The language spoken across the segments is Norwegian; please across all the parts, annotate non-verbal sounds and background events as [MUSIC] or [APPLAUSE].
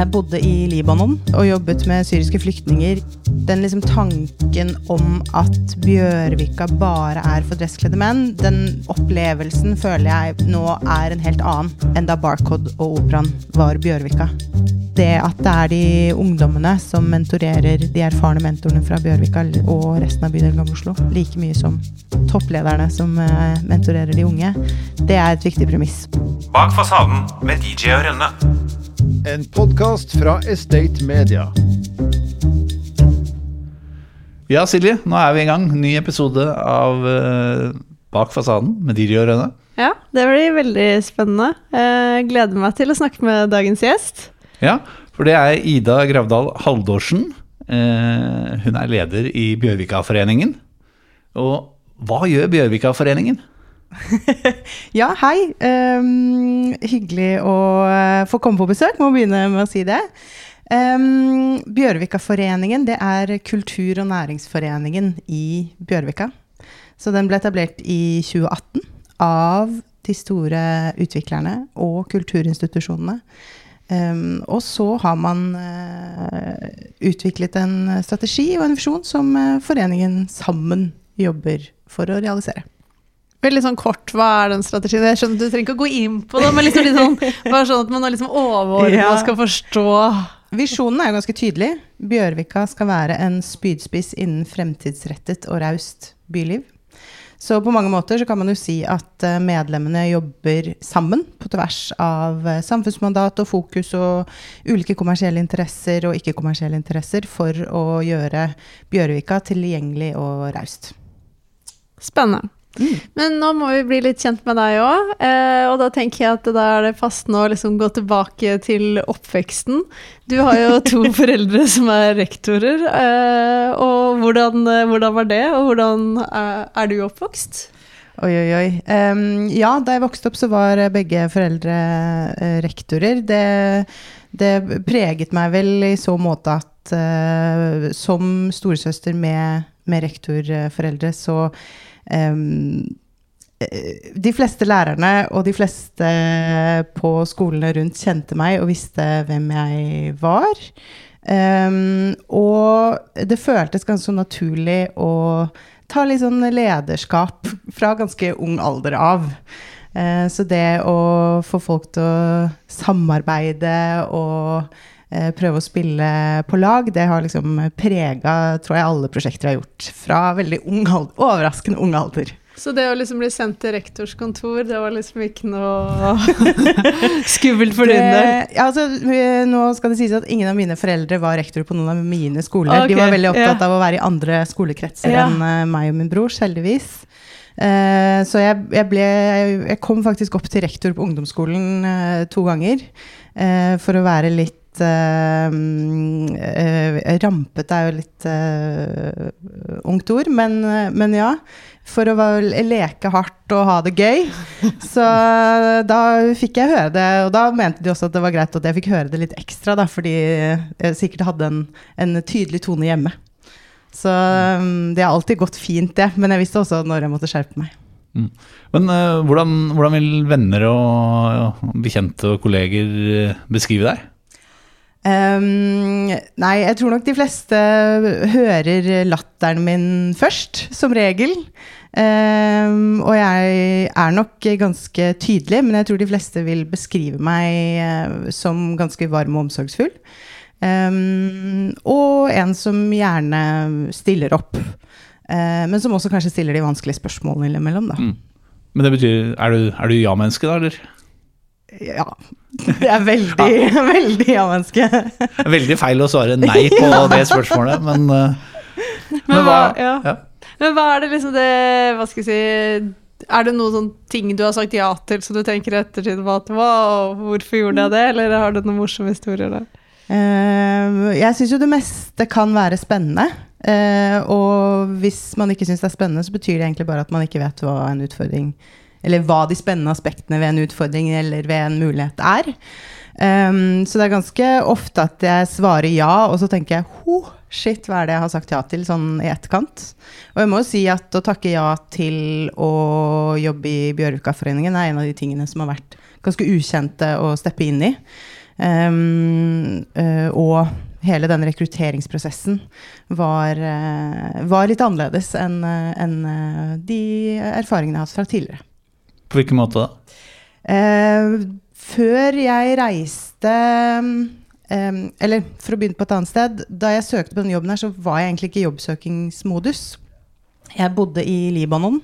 Jeg bodde i Libanon og jobbet med syriske flyktninger. Den liksom tanken om at Bjørvika bare er for dresskledde menn, den opplevelsen føler jeg nå er en helt annen enn da Barcode og Operaen var Bjørvika. Det at det er de ungdommene som mentorerer de erfarne mentorene fra Bjørvika og resten av bydelen Gamle Oslo, like mye som topplederne som eh, mentorerer de unge, det er et viktig premiss. Bak fasaden med DJ og Rønne. En podkast fra Estate Media. Ja, Silje, nå er vi i gang. Ny episode av eh, Bak fasaden med Diri og Rønne. Ja, det blir veldig spennende. Jeg gleder meg til å snakke med dagens gjest. Ja, for det er Ida Gravdal Haldorsen. Eh, hun er leder i Bjørvikaforeningen. Og hva gjør Bjørvikaforeningen? [LAUGHS] Ja, hei. Um, hyggelig å eh, få komme på besøk. Må begynne med å si det. Um, Bjørvikaforeningen det er kultur- og næringsforeningen i Bjørvika. Så den ble etablert i 2018 av de store utviklerne og kulturinstitusjonene. Um, og så har man uh, utviklet en strategi og en visjon som uh, foreningen sammen jobber for å realisere. Veldig sånn kort, hva er den strategien? Jeg skjønner Du trenger ikke å gå inn på det, men liksom litt sånn, [LAUGHS] bare sånn at man er liksom overordnet Ja. og skal forstå Visjonen er jo ganske tydelig. Bjørvika skal være en spydspiss innen fremtidsrettet og raust byliv. Så på mange måter så kan man jo si at eh, medlemmene jobber sammen på tvers av eh, samfunnsmandat og fokus og ulike kommersielle interesser og ikke-kommersielle interesser for å gjøre Bjørvika tilgjengelig og raust. Spennende. Men nå må vi bli litt kjent med deg òg, eh, og da tenker jeg at da er det passende å liksom gå tilbake til oppveksten. Du har jo to [LAUGHS] foreldre som er rektorer, eh, og hvordan, eh, hvordan var det, og hvordan er, du oppvokst? Oi, oi, oi. Um, ja, da jeg vokste opp, så var begge foreldre uh, rektorer. Det, det preget meg vel i så måte at uh, som storesøster med, med rektorforeldre, så de fleste lærerne og de fleste på skolene rundt kjente meg og visste hvem jeg var. Um, og det føltes ganske naturlig å ta litt sånn lederskap fra ganske ung alder av. Uh, så det å få folk til å samarbeide og eh, prøve å spille på lag, det har liksom prega, tror jeg, alle prosjekter jeg har gjort. Fra veldig ung alder, overraskende ung alder. Så det å liksom bli sendt til rektors kontor, det var liksom ikke noe [LAUGHS] skummelt for din del? Ja, altså, nå skal det sies at ingen av mine foreldre var rektor på noen av mine skoler. Okay, De var veldig opptatt ja. av å være i andre skolekretser Ja. enn eh, meg og min brors, heldigvis. Uh, så jeg, jeg, ble, jeg, jeg kom faktisk opp til rektor på ungdomsskolen uh, to ganger. uh, for å være litt eh, mm, eh, Rampete er jo litt eh, ungt ord, men, men ja. For å leke hardt og ha det gøy. [LAUGHS] Så da fikk jeg høre det, og da mente de også at det var greit at jeg fikk høre det litt ekstra, da, fordi jeg sikkert hadde en, en tydelig tone hjemme. Så det har alltid gått fint, det. Men jeg visste også når jeg måtte skjerpe meg. Men uh, hvordan, hvordan vil venner og bekjente og kolleger beskrive deg? Um, nei, jeg tror nok de fleste hører latteren min først, som regel. Um, og jeg er nok ganske tydelig, men jeg tror de fleste vil beskrive meg eh, som ganske varm og omsorgsfull. Um, og en som gjerne stiller opp. Uh, men som også kanskje stiller de vanskelige spørsmålene innimellom, da. Mm. Men det betyr, er du, er du ja-menneske da, eller? Ja. Det er veldig, [LAUGHS] veldig ja-menneske. Er veldig feil å svare nei på [LAUGHS] det spørsmålet, men, Men, Men hva, ja. ja. Men hva er det liksom det Hva skal jeg si Er det noen sånne ting du har sagt ja til som du tenker i ettertid på at wow, hvorfor gjorde jeg det, eller har du noen morsomme historier der? Uh, jeg syns jo det meste kan være spennende. Uh, og hvis man ikke syns det er spennende, så betyr det egentlig bare at man ikke vet hva en utfordring Eller hva de spennende aspektene ved en utfordring eller ved en mulighet er. Um, så det er ganske ofte at jeg svarer ja, og så tenker jeg ho, shit, hva er det jeg har sagt ja til, sånn i etterkant. Og jeg må jo si at å takke ja til å jobbe i Bjørvikaforeningen er en av de tingene som har vært ganske ukjente å steppe inn i. Um, uh, og hele den rekrutteringsprosessen var, uh, var litt annerledes enn eh, enn, eh, de erfaringene jeg har hatt fra tidligere. På hvilken måte da? Eh, før jeg reiste eh, Eller for å begynne på et annet sted. Da jeg søkte på denne jobben, her, så var jeg egentlig ikke i jobbsøkingsmodus. Jeg bodde i Libanon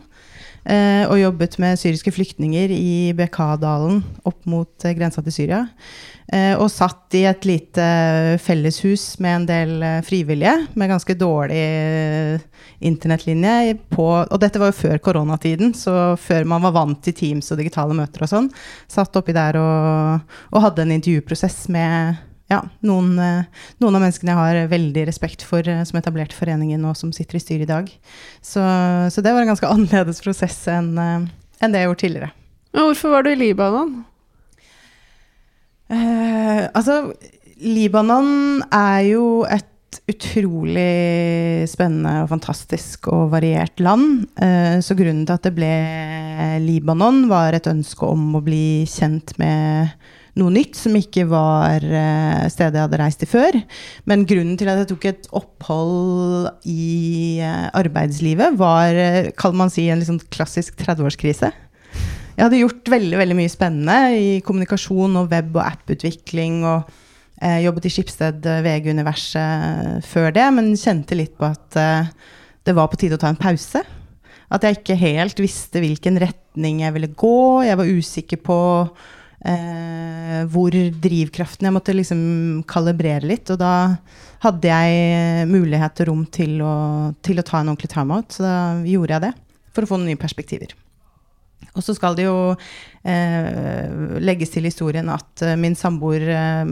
og jobbet med syriske flyktninger i Bekaa-dalen opp mot eh, grensa til Syria. Eh, og satt i et lite felleshus med en del eh, frivillige, med ganske dårlig eh, internettlinje. På, og dette var jo før koronatiden, så før man var vant til Teams og digitale møter og sånn. Satt oppi der og, og hadde en intervjuprosess med ja, noen, eh, noen av menneskene jeg har veldig respekt for, eh, som etablerte foreningen og som sitter i styret i dag. Så, så det var en ganske [LAUGHS] annerledes prosess enn eh, enn det jeg gjorde tidligere. Men hvorfor var du i Libanon? Eh, altså, Libanon er jo et utrolig spennende og fantastisk og variert land. Eh, så grunnen til at det ble Libanon, var et ønske om å bli kjent med noe nytt som ikke var eh, stedet jeg hadde reist til før. Men grunnen til at jeg tok et opphold i eh, arbeidslivet, var, eh, kan man si, en sånn klassisk 30-årskrise. Jeg hadde gjort veldig veldig mye spennende i kommunikasjon og web- og app-utvikling. og eh, Jobbet i Skipsted eh, VG-universet før det, men kjente litt på at eh, det var på tide å ta en pause. At jeg ikke helt visste hvilken retning jeg ville gå. Jeg var usikker på eh, hvor drivkraften Jeg måtte liksom kalibrere litt. Og da hadde jeg mulighet og rom til å, til å ta en ordentlig timeout, så da gjorde jeg det. For å få noen nye perspektiver. Og så skal det jo eh, legges til historien at eh, min samboer eh,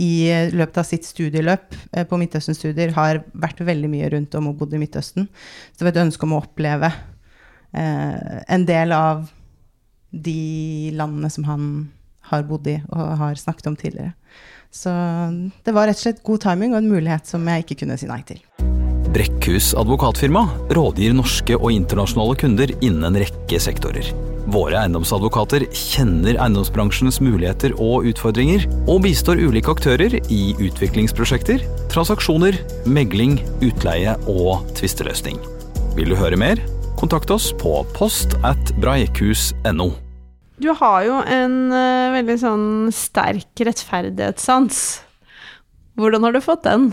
i løpet av sitt studieløp eh, på Midtøsten-studier har vært veldig mye rundt om og bodd i Midtøsten. Så det var et ønske om å oppleve eh, en del av de landene som han har bodd i og har snakket om tidligere. Så det var rett og slett god timing og en mulighet som jeg ikke kunne si nei til. Brekkhus advokatfirma rådgir norske og internasjonale kunder innen en rekke sektorer. Våre eiendomsadvokater kjenner eiendomsbransjens muligheter og utfordringer, og bistår ulike aktører i utviklingsprosjekter, transaksjoner, megling, utleie og tvisteløsning. Vil du høre mer? Kontakt oss på post at breikhus.no. Du har jo en uh, veldig sånn sterk rettferdighetssans. Hvordan har du fått den?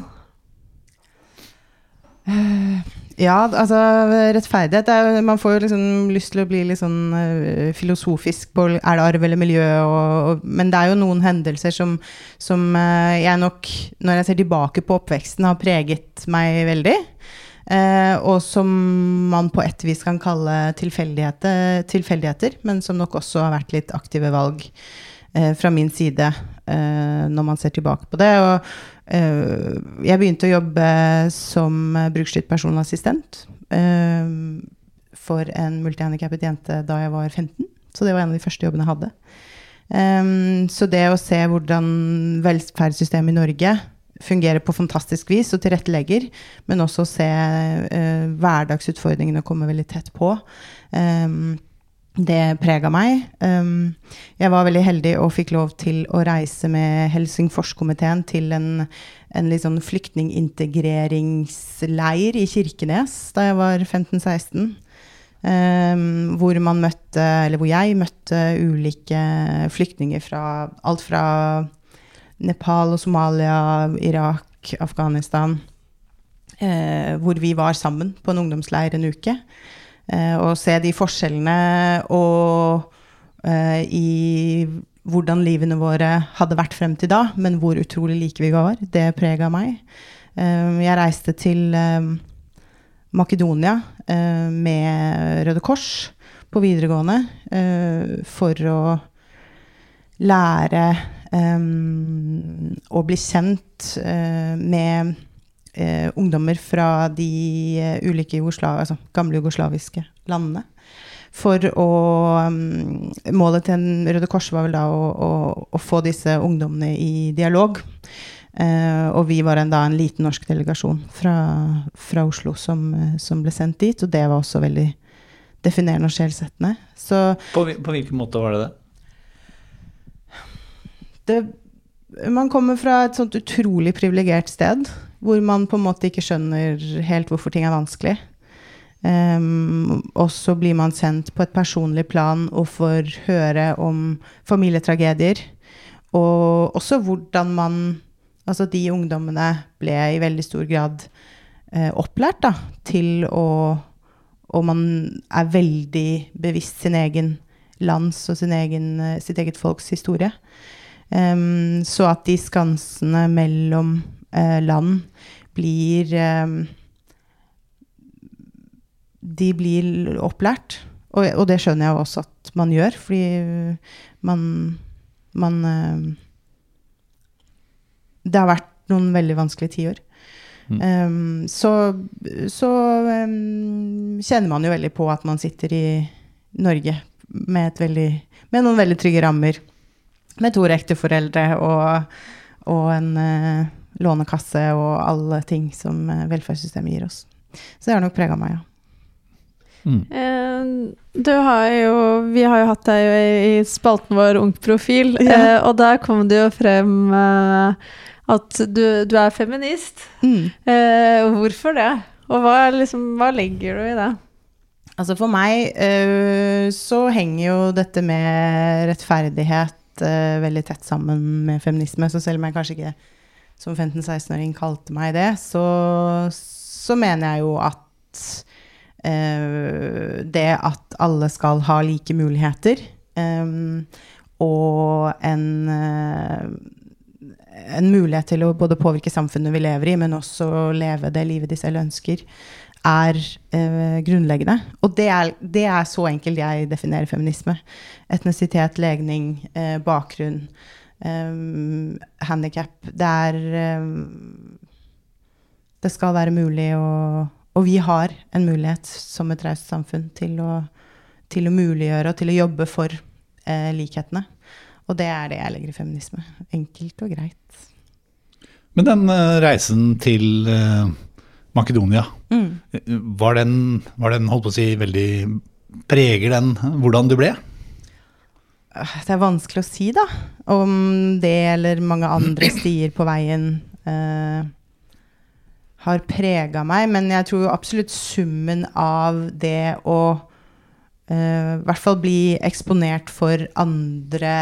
Ja, altså rettferdighet er Man får jo liksom lyst til å bli litt sånn øh, filosofisk på er det arv eller miljø, og, og, men det er jo noen hendelser som, som jeg nok, når jeg ser tilbake på oppveksten, har preget meg veldig. Eh, og som man på et vis kan kalle tilfeldigheter, men som nok også har vært litt aktive valg eh, fra min side eh, når man ser tilbake på det. Og jeg begynte å jobbe som brukerstyrt personassistent for en multihandikappet jente da jeg var 15. Så det var en av de første jobbene jeg hadde. Så det å se hvordan velferdssystemet i Norge fungerer på fantastisk vis og tilrettelegger, men også se uh, hverdagsutfordringene komme veldig tett på. Um, det prega meg. Um, jeg var veldig heldig og fikk lov til å reise med Helsingforskomiteen til en, en litt sånn flyktningintegreringsleir i Kirkenes da jeg var 15-16. Um, hvor man møtte, eller hvor jeg møtte ulike flyktninger fra alt fra Nepal og Somalia, Irak, Afghanistan. Eh, hvor vi var sammen på en ungdomsleir en uke. Eh, og se de forskjellene og eh, i hvordan livene våre hadde vært frem til da, men hvor utrolig like vi var. Det prega meg. Eh, jeg reiste til eh, Makedonia eh, med Røde Kors på videregående for å lære um, å bli kjent uh, med uh, ungdommer fra de uh, ulike Jugoslav, altså gamle jugoslaviske landene. For å um, Målet til en Røde Kors var vel da å, å, å få disse ungdommene i dialog. og vi var en, da en liten norsk delegasjon fra, fra Oslo som, som, ble sendt dit. Og det var også veldig definerende og sjelsettende. På, på hvilken måte var det det? Det man kommer fra et sånt utrolig privilegert sted, hvor man på en måte ikke skjønner helt hvorfor ting er vanskelig. Um, og så blir man sendt på et personlig plan og får høre om familietragedier. Og også hvordan man Altså de ungdommene ble i veldig stor grad eh, opplært da, til å Og man er veldig bevisst sin egen lands og sin egen, eh, sitt eget folks historie. Um, så at de skansene mellom uh, land blir um, De blir opplært. Og, og, det skjønner jeg også at man gjør, fordi man Man uh, Det har vært noen veldig vanskelige tiår. Mm. Um, så, så kjenner man jo veldig på at man sitter i Norge med, veldig, med noen veldig trygge rammer. Med to ekteforeldre og, og en uh, lånekasse og alle ting som uh, velferdssystemet gir oss. Så det har nok prega meg, ja. Mm. Uh, du har jo Vi har jo hatt deg i spalten vår Ung profil, ja. og der kom det jo frem at du, du er feminist. Mm. Eh, hvorfor det? Og hva, liksom, hva, legger du i det? Altså for meg så henger jo dette med rettferdighet øh, veldig tett sammen med feminisme. Så selv om jeg kanskje ikke som 15-16-åring kalte meg det, så, så, mener jeg jo at øh, det at alle skal ha like muligheter, og en en mulighet til å både påvirke samfunnet vi lever i, men også leve det livet de selv ønsker, er eh, grunnleggende. Og det er, det er, så enkelt jeg definerer feminisme. Etnisitet, legning, eh, bakgrunn, eh, handikap. Det er eh, Det skal være mulig å Og vi har en mulighet som et raust samfunn til å, til å muliggjøre og til å jobbe for eh, likhetene. Og det er det jeg legger i feminisme. Enkelt og greit. Men den uh, reisen til uh, Makedonia, mm. var, den, var den, holdt på å si, veldig Preger den hvordan du ble? Det er vanskelig å si, da. Om det eller mange andre stier på veien uh, har prega meg. Men jeg tror absolutt summen av det å i hvert fall bli eksponert for andre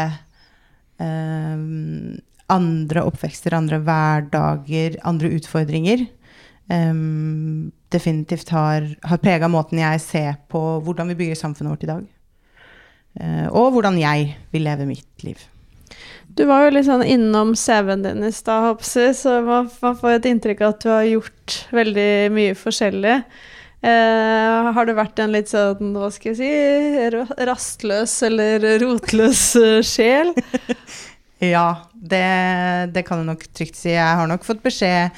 um, andre oppvekster, andre hverdager, andre utfordringer. Um, definitivt har, har prega måten jeg ser på hvordan vi bygger samfunnet vårt i dag. Uh, og hvordan jeg vil leve mitt liv. Du var jo litt sånn innom CV-en din i stad, så man, man, får et inntrykk av at du har gjort veldig mye forskjellig. Uh, har du vært en litt sånn, hva skal jeg si, rastløs eller rotløs eh, sjel? [LAUGHS] ja, det, det, kan jeg nok trygt si. Jeg har nok fått beskjed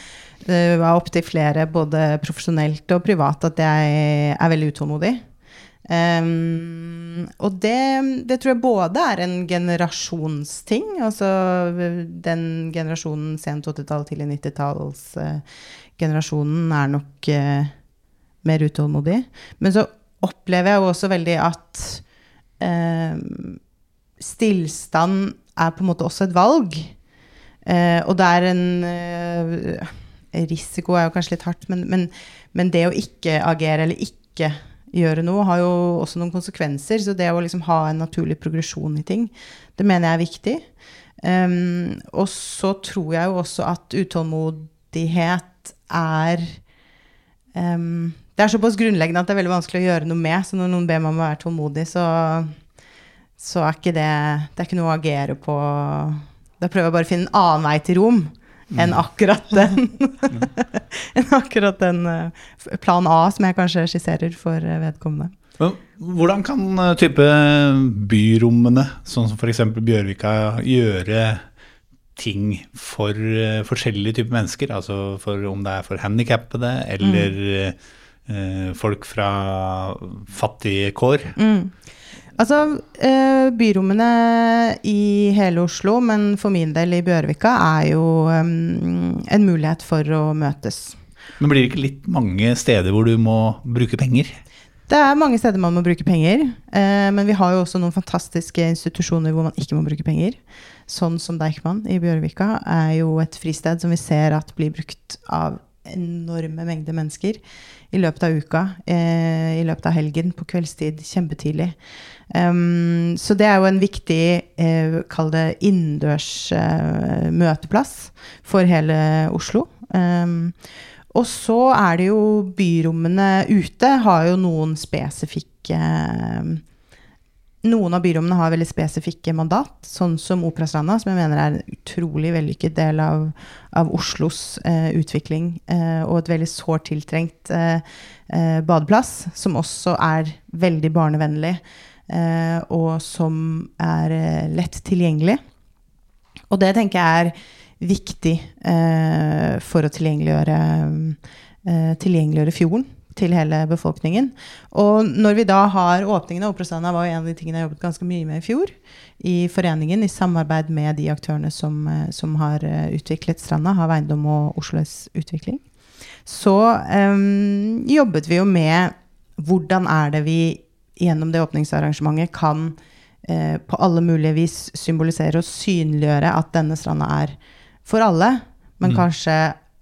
uh, var opptil flere, både profesjonelt og privat, at jeg er veldig utålmodig. Um, og det, det, tror jeg både er en generasjonsting, altså den generasjonen sent 80-tall, tidlig 90-tallsgenerasjonen uh, generasjonen er nok uh, mer utålmodig. Men så opplever jeg jo også veldig at uh, stillstand er på en måte også et valg. Eh, og det er en eh, Risiko er jo kanskje litt hardt, men, men, men, det å ikke agere eller ikke gjøre noe har jo også noen konsekvenser. Så det å liksom ha en naturlig progresjon i ting, det mener jeg er viktig. Um, og så tror jeg jo også at utålmodighet er um, det er såpass grunnleggende at det er veldig vanskelig å gjøre noe med. Så når noen ber meg om å være tålmodig, så, så er ikke det Det er ikke noe å agere på. Da prøver jeg bare å finne en annen vei til rom enn mm. akkurat den. enn akkurat den [LAUGHS] uh, plan A som jeg kanskje skisserer for uh, vedkommende. Men hvordan kan uh, type byrommene, sånn som f.eks. Bjørvika, gjøre ting for forskjellige typer mennesker? Altså for, om det er for handikappede eller mm eh, folk fra fattige kår. Mm. Altså, eh, byrommene i hele Oslo, men for min del i Bjørvika, er jo um, en mulighet for å møtes. Men blir det ikke litt mange steder hvor du må bruke penger? Det er mange steder man må bruke penger, eh, men vi har jo også noen fantastiske institusjoner hvor man ikke må bruke penger. sånn som Deichman i Bjørvika, er jo et fristed som vi ser at blir brukt av enorme mengder mennesker i løpet av uka, eh, i løpet av helgen, på kveldstid, kjempetidlig. Um, så det er jo en viktig, eh, kall det innendørs eh, møteplass for hele Oslo. Um, og så er det jo byrommene ute har jo noen spesifikke noen av byrommene har veldig spesifikke mandat, sånn som Operastranda, som jeg mener er en utrolig vellykket del av, av Oslos eh, utvikling, eh, og et veldig sårt tiltrengt eh, eh badeplass, som også er veldig barnevennlig, eh, og som er eh, lett tilgjengelig. Og det tenker jeg er viktig for å tilgjengeliggjøre, tilgjengeliggjøre fjorden til hele befolkningen. Og når vi da har åpningen av Operastranda, var jo en av de tingene jeg jobbet ganske mye med i fjor. I foreningen, i samarbeid med de aktørene som, eh, som har eh, utviklet stranda, Hav Eiendom og Oslos Utvikling. Så um, jobbet vi jo med hvordan er det vi gjennom det åpningsarrangementet kan eh, på alle mulige vis symbolisere og synliggjøre at denne stranda er for alle, men mm. kanskje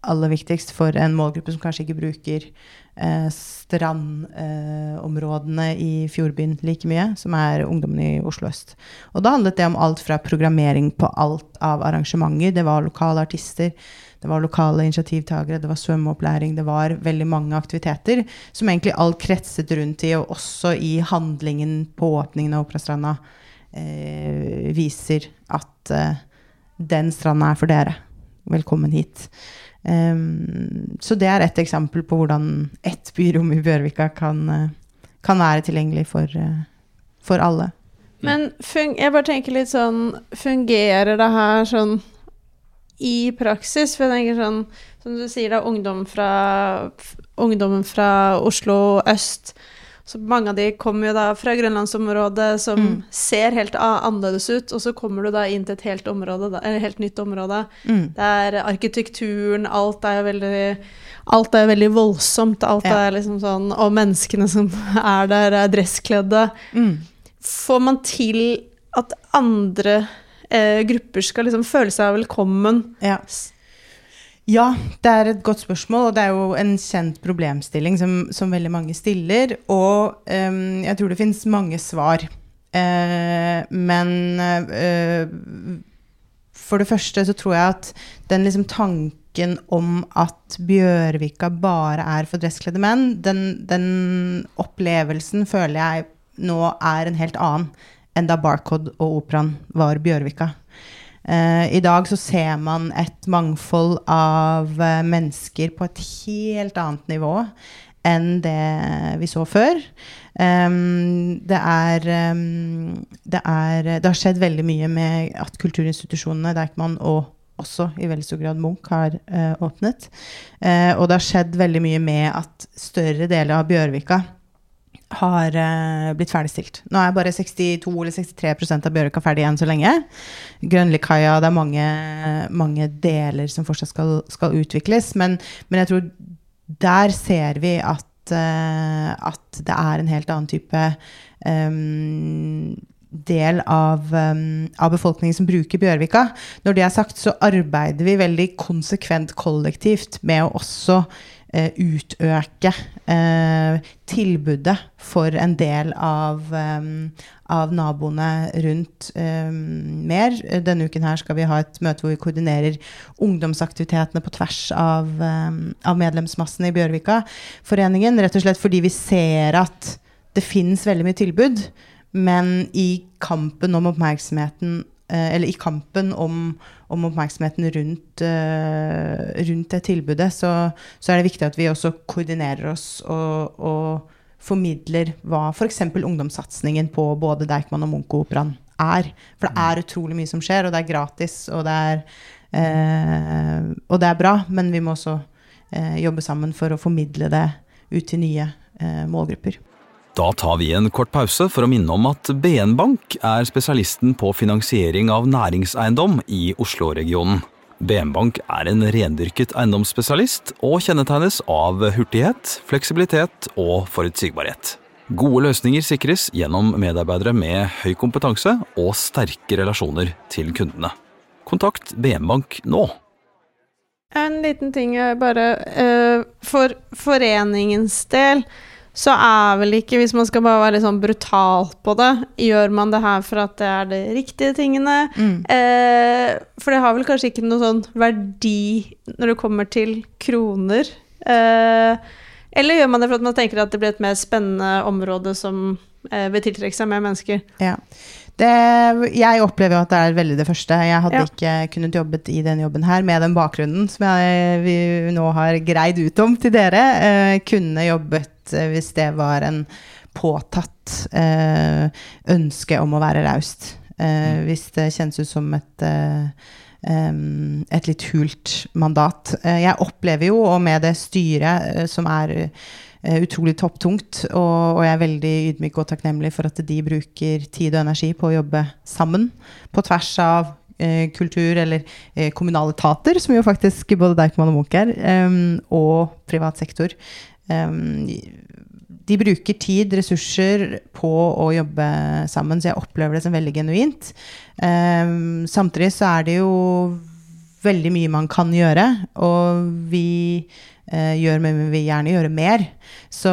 aller viktigst for en målgruppe som kanskje ikke bruker eh, strandområdene eh, i Fjordbyen like mye, som er ungdommen i Oslo øst. Og da handlet det om alt fra programmering på alt av arrangementer. Det var lokale artister, det var lokale initiativtakere, det var svømmeopplæring, det var veldig mange aktiviteter som egentlig alt kretset rundt i, og også i handlingen på åpningen av Operastranda, eh, viser at eh, den stranda er for dere. Velkommen hit. Um, så det er et eksempel på hvordan ett byrom i Bjørvika kan, uh, kan være tilgjengelig for, uh, for alle. Men jeg bare tenker litt sånn Fungerer det her sånn i praksis? For jeg tenker sånn Som du sier, da, ungdom fra, ungdommen fra Oslo øst så mange av de kommer jo da fra grønlandsområdet, som mm. ser helt annerledes ut, og så kommer du da inn til et helt, område, et helt nytt område. Mm. Der arkitekturen, alt er jo veldig Alt er veldig voldsomt. Alt ja. er liksom sånn Og menneskene som [LAUGHS] er der, er dresskledde. Mm. Får man til at andre eh, grupper skal liksom føle seg velkommen? Ja. Ja, det er et godt spørsmål, og det er jo en kjent problemstilling som, som veldig mange stiller. Og um, jeg tror det finnes mange svar. Uh, men uh, for det første så tror jeg at den liksom tanken om at Bjørvika bare er for dresskledde menn, den, den opplevelsen føler jeg nå er en helt annen enn da Barcode og Operaen var Bjørvika. Uh, I dag så ser man et mangfold av uh, mennesker på et helt annet nivå enn det vi så før. Um, det, er, um, det, er, det har skjedd veldig mye med at kulturinstitusjonene Deichman og også i veldig stor grad Munch har uh, åpnet. og det har skjedd veldig mye med at større deler av Bjørvika har uh, blitt ferdigstilt. Nå er bare 62 eller 63% av Bjørvika ferdig igjen så lenge. Grønlikaia, det er mange, mange, deler som fortsatt skal, skal utvikles. Men, men, jeg tror der ser vi at, uh, at det er en helt annen type um, del av, um, av, befolkningen som bruker Bjørvika. Når det er sagt, så arbeider vi veldig konsekvent kollektivt med å også utøke uh, tilbudet for en del av, um, av naboene rundt mer. Denne uken her skal vi ha et møte hvor vi koordinerer ungdomsaktivitetene på tvers av, av medlemsmassen i Bjørvika-foreningen. Rett og slett fordi vi ser at det finnes veldig mye tilbud, men i kampen om oppmerksomheten Eh, eller i kampen om, om oppmerksomheten rundt, uh, rundt det tilbudet, så, så, er det viktig at vi også koordinerer oss og, og formidler hva f.eks. ungdomssatsingen på både Deichman og Munch-operaen er. For det er utrolig mye som skjer, og det er gratis, og det er, uh, og det er bra, men vi må også uh, jobbe sammen for å formidle det ut til nye målgrupper. Da tar vi en kort pause for å minne om at BN Bank er spesialisten på finansiering av næringseiendom i Oslo-regionen. BN Bank er en rendyrket eiendomsspesialist og kjennetegnes av hurtighet, fleksibilitet og forutsigbarhet. Gode løsninger sikres gjennom medarbeidere med høy kompetanse og sterke relasjoner til kundene. Kontakt BN Bank nå. En liten ting bare eh, For foreningens del så er vel ikke, hvis man skal bare være litt sånn brutal på det, gjør man det her for at det er de riktige tingene? Mm. Eh, for det har vel kanskje ikke noe sånn verdi når det kommer til kroner? Eh, eller gjør man det for at man tenker at det blir et mer spennende område som eh, vil tiltrekke seg mer mennesker? Ja. Det, jeg opplever jo at det er veldig det første. Jeg hadde Ja. ikke kunnet jobbet i den jobben her med den bakgrunnen som jeg, vi nå har greid ut om til dere. Eh, kunne jobbet eh, hvis det var en påtatt eh, ønske om å være raust. Eh, Hvis det kjennes ut som et eh, et litt hult mandat. Eh, Jeg opplever jo, og med det styret som er utrolig topptungt, og, og jeg er veldig ydmyk og takknemlig for at de bruker tid og energi på å jobbe sammen på tvers av eh, kultur eller eh, kommunale etater, som jo faktisk både Deichman og Munch er, em, og privat sektor. Em, de bruker tid, ressurser på å jobbe sammen, så jeg opplever det som veldig genuint. Em, samtidig så er det jo veldig mye man kan gjøre, og vi eh, gjør, men vi vil gjerne gjøre mer. Så,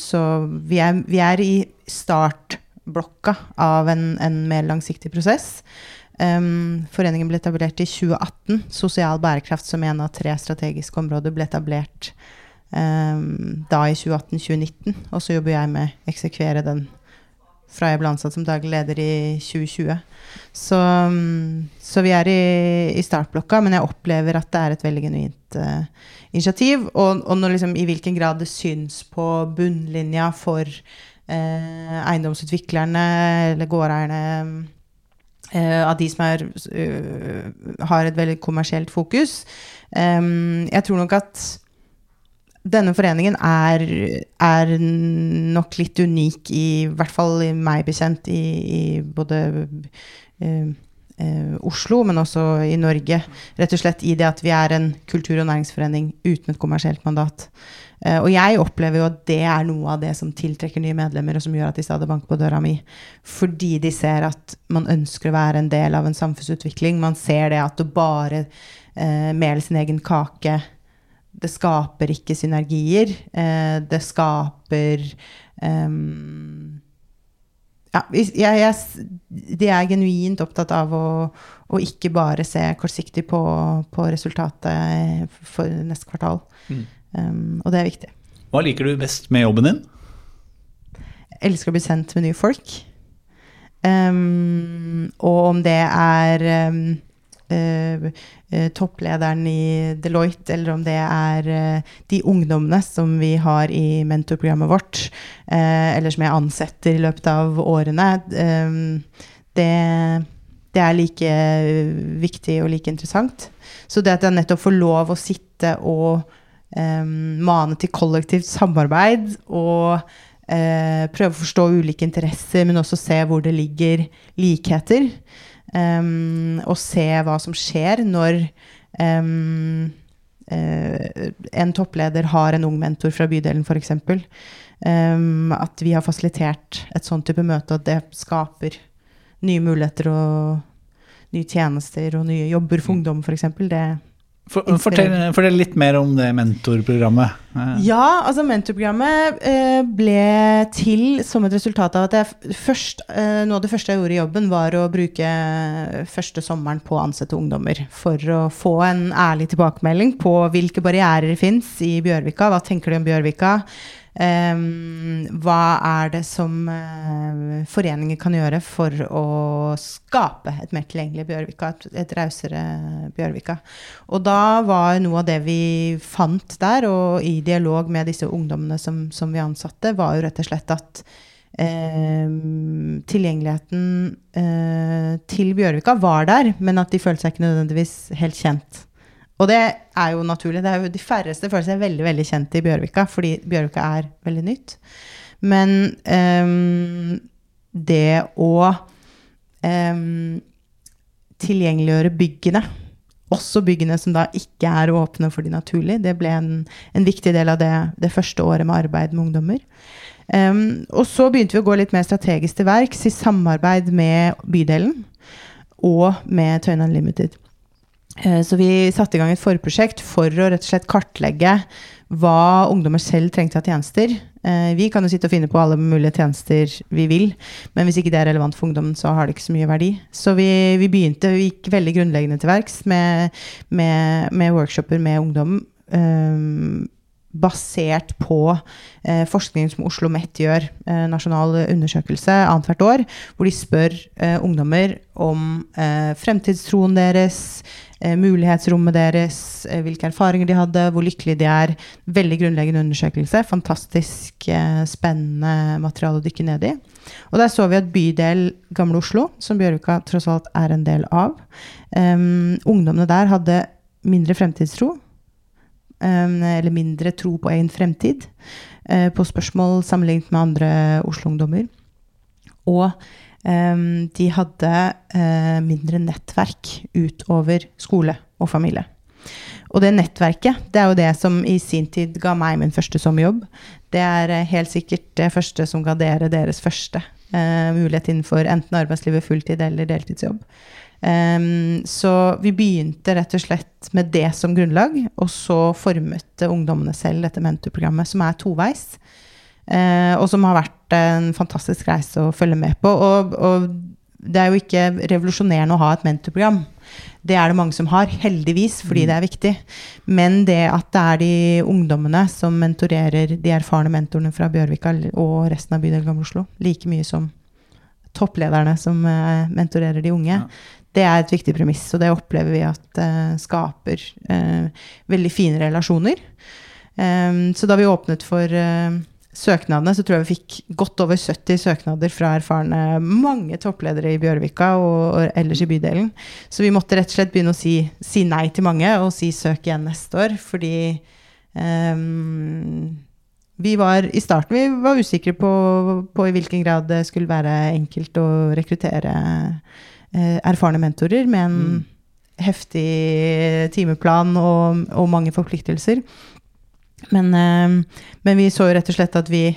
så vi, er, vi er i startblokka av en, en mer langsiktig prosess. Um, foreningen ble etablert i 2018. Sosial bærekraft som en av tre strategiske områder ble etablert um, da i 2018-2019. Og så jobber jeg med å eksekvere den fra jeg ble ansatt som daglig leder i 2020. Så, mm, så vi er i, i startblokka, men jeg opplever at det er et veldig genuint uh, initiativ. Og, og når liksom, i hvilken grad det syns på bunnlinja for uh, eiendomsutviklerne eller gårdeierne uh, av de som er, har et veldig kommersielt fokus. Um, jeg tror nok at denne foreningen er, er nok litt unik, i hvert fall i meg bekjent, i, i både uh, uh, Oslo, men også i Norge. Rett og slett i det at vi er en kultur- og næringsforening uten et kommersielt mandat. Uh, og jeg opplever jo at det er noe av det som tiltrekker nye medlemmer, og som gjør at de stadig banker på døra mi. Fordi de ser at man ønsker å være en del av en samfunnsutvikling. Man ser det at å bare mele sin egen kake det skaper ikke synergier. Eh, det skaper um, ja, jeg, jeg, De er genuint opptatt av å, å ikke bare se kortsiktig på, på resultatet for neste kvartal. Mm. Um, og det er viktig. Hva liker du best med jobben din? Jeg elsker å bli sendt med nye folk. Um, og om det er um, eh, eh, topplederen i Deloitte, eller om det er eh, de ungdommene som vi har i mentorprogrammet vårt, eh, eller som jeg ansetter i løpet av årene, um, det, det er like viktig og like interessant. Så det at jeg nettopp får lov å sitte og mane til kollektivt samarbeid og eh, prøve å forstå ulike interesser, men også se hvor det ligger likheter. Um, og se hva som skjer når um, uh, en toppleder har en ung mentor fra bydelen, f.eks. Um, at vi har fasilitert et sånn type møte, og det skaper nye muligheter og nye tjenester og nye jobber for ungdom, f.eks. Det For, fortell, fortell litt mer om det mentorprogrammet. Eh, Ja, altså mentorprogrammet eh, ble til som et resultat av at jeg først, eh, noe av det første jeg gjorde i jobben, var å bruke første sommeren på å ansette ungdommer. For å få en ærlig tilbakemelding på hvilke barrierer fins i Bjørvika. Hva tenker de om Bjørvika? Hva er det som eh, foreninger kan gjøre for å skape et mer tilgjengelig Bjørvika, et, et rausere Bjørvika? Og da var noe av det vi fant der, og i dialog med disse ungdommene som, som vi ansatte, var jo rett og slett at eh, tilgjengeligheten eh, til Bjørvika var der, men at de følte seg ikke nødvendigvis helt kjent. Og det er jo naturlig. Det er jo de færreste føler seg veldig veldig kjent i Bjørvika, fordi Bjørvika er veldig nytt. Men um, det å um, tilgjengeliggjøre byggene, også byggene som da ikke er åpne for de naturlige, det ble en, en viktig del av det, det første året med arbeid med ungdommer. Um, og så begynte vi å gå litt mer strategisk til verks i samarbeid med bydelen og med Tøyen Unlimited. Eh, Så vi satte i gang et forprosjekt for å rett og slett kartlegge hva ungdommer selv trengte av tjenester. Eh, Vi kan jo sitte og finne på alle mulige tjenester vi vil, men hvis ikke det er relevant for ungdommen, så har det ikke så mye verdi. Så vi, vi begynte, vi gikk veldig grunnleggende til verks med, med, med workshoper med ungdom. Um, basert på eh, forskning som Oslo Mett gjør, eh, nasjonal undersøkelse annethvert år, hvor de spør eh, ungdommer om fremtidstroen deres, mulighetsrommet deres, eh, hvilke erfaringer de hadde, hvor lykkelige de er. Veldig grunnleggende undersøkelse. Fantastisk eh, spennende materiale å dykke ned i. Og der så vi at bydel Gamle Oslo, som Bjørvika tross alt er en del av, eh, ungdommene der hadde mindre fremtidstro. Um, eller mindre tro på egen fremtid eh, på spørsmål sammenlignet med andre Oslo-ungdommer. Og um, de hadde eh, mindre nettverk utover skole og familie. Og det nettverket, det er jo det som i sin tid ga meg min første sommerjobb. Det er eh, helt sikkert det første som ga dere deres første eh, mulighet innenfor enten arbeidslivet, fulltid eller deltidsjobb. Um, så vi begynte rett og slett med det som grunnlag, og så formet ungdommene selv dette mentorprogrammet, som er toveis. Eh, og som har vært en fantastisk reise å følge med på. Og, og det er jo ikke revolusjonerende å ha et mentorprogram. Det er det mange som har, heldigvis, fordi det er viktig. Men det at det er de ungdommene som mentorerer de erfarne mentorene fra Bjørvika og resten av bydel Gamle Oslo, like mye som topplederne som eh, mentorerer de unge, det er et viktig premiss. Og det opplever vi at eh, skaper eh, veldig fine relasjoner. Um, så da vi åpnet for eh, søknadene, så tror jeg vi fikk godt over 70 søknader fra erfarne mange toppledere i Bjørvika og, og ellers i bydelen. Så vi måtte rett og slett begynne å si, si nei til mange og si søk igjen neste år, fordi um, vi var i starten vi var usikre på, på i hvilken grad det skulle være enkelt å rekruttere uh, erfarne mentorer med en heftig timeplan og, og mange forpliktelser. Men, eh, men vi så jo rett og slett at vi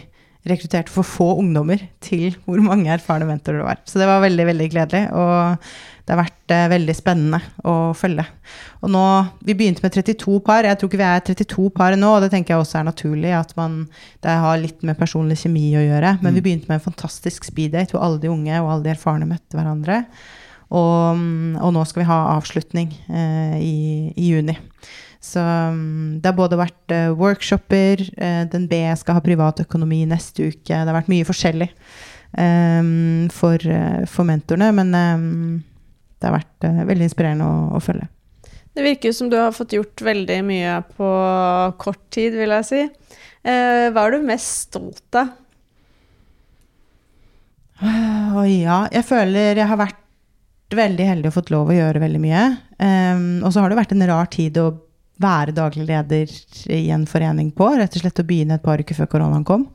rekrutterte for få ungdommer til hvor mange erfarne mentorer det var. Så det var veldig, veldig gledelig. Og det har vært eh, veldig spennende å følge. Og nå, Vi begynte med 32 par. Jeg tror ikke vi er 32 par nå, og det tenker jeg også er naturlig. at man, Det har litt med personlig kjemi å gjøre. Men vi begynte med en fantastisk speeddate hvor alle de unge og alle de erfarne møtte hverandre. Og, og nå skal vi ha avslutning eh, i, i juni. Så mm, det har både vært eh, workshoper, eh, Den B skal ha privatøkonomi neste uke. Det har vært mye forskjellig um, for, eh, for mentorene, men um, det har vært uh, veldig inspirerende å, å følge. Det virker som du har fått gjort veldig mye på kort tid, vil jeg si. Uh, hva er du mest stolt av? Å ja, jeg føler jeg har vært veldig heldig og fått lov å gjøre veldig mye. Um, og så har det vært en rar tid å være daglig leder i en forening på. Rett og slett å begynne et par uker før koronaen kom.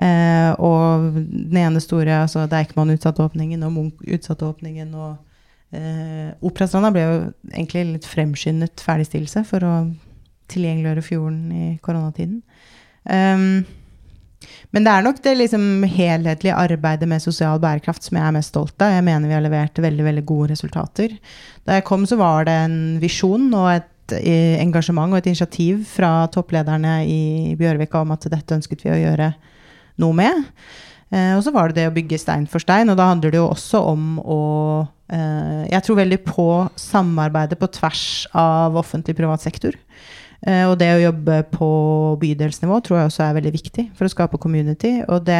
Eh, og den ene store, altså Deichman utsatte åpningen, og Munch utsatte åpningen, og eh, Operastranda ble jo egentlig litt fremskyndet ferdigstillelse for å tilgjengeliggjøre fjorden i koronatiden. Um, men det er nok det liksom helhetlige arbeidet med sosial bærekraft som jeg er mest stolt av. Jeg mener vi har levert veldig veldig gode resultater. Da jeg kom, så var det en visjon og et eh, engasjement og et initiativ fra topplederne i Bjørvika om at dette ønsket vi å gjøre noe med. Eh, og så var det det å bygge stein for stein, og da handler det jo også om å eh, Jeg tror veldig på samarbeidet på tvers av offentlig privat sektor. Og det å jobbe på bydelsnivå tror jeg også er veldig viktig for å skape community. Og det,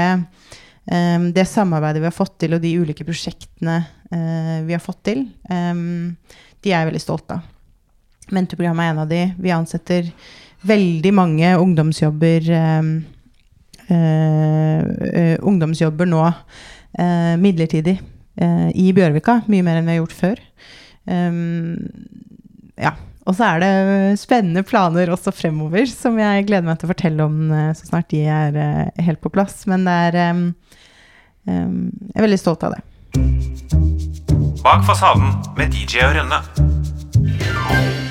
det samarbeidet vi har fått til, og de ulike prosjektene vi har fått til, de er jeg veldig stolt av. Mentorprogrammet er en av de. Vi ansetter veldig mange ungdomsjobber eh, eh, eh, ungdomsjobber nå eh, midlertidig eh, i Bjørvika. Mye mer enn vi har gjort før. Um, ja. Og så er det spennende planer også fremover, som jeg gleder meg til å fortelle om eh, så snart de er eh, helt på plass. Men det er um, Jeg er veldig stolt av det. Bak fasaden med DJ og Rønne.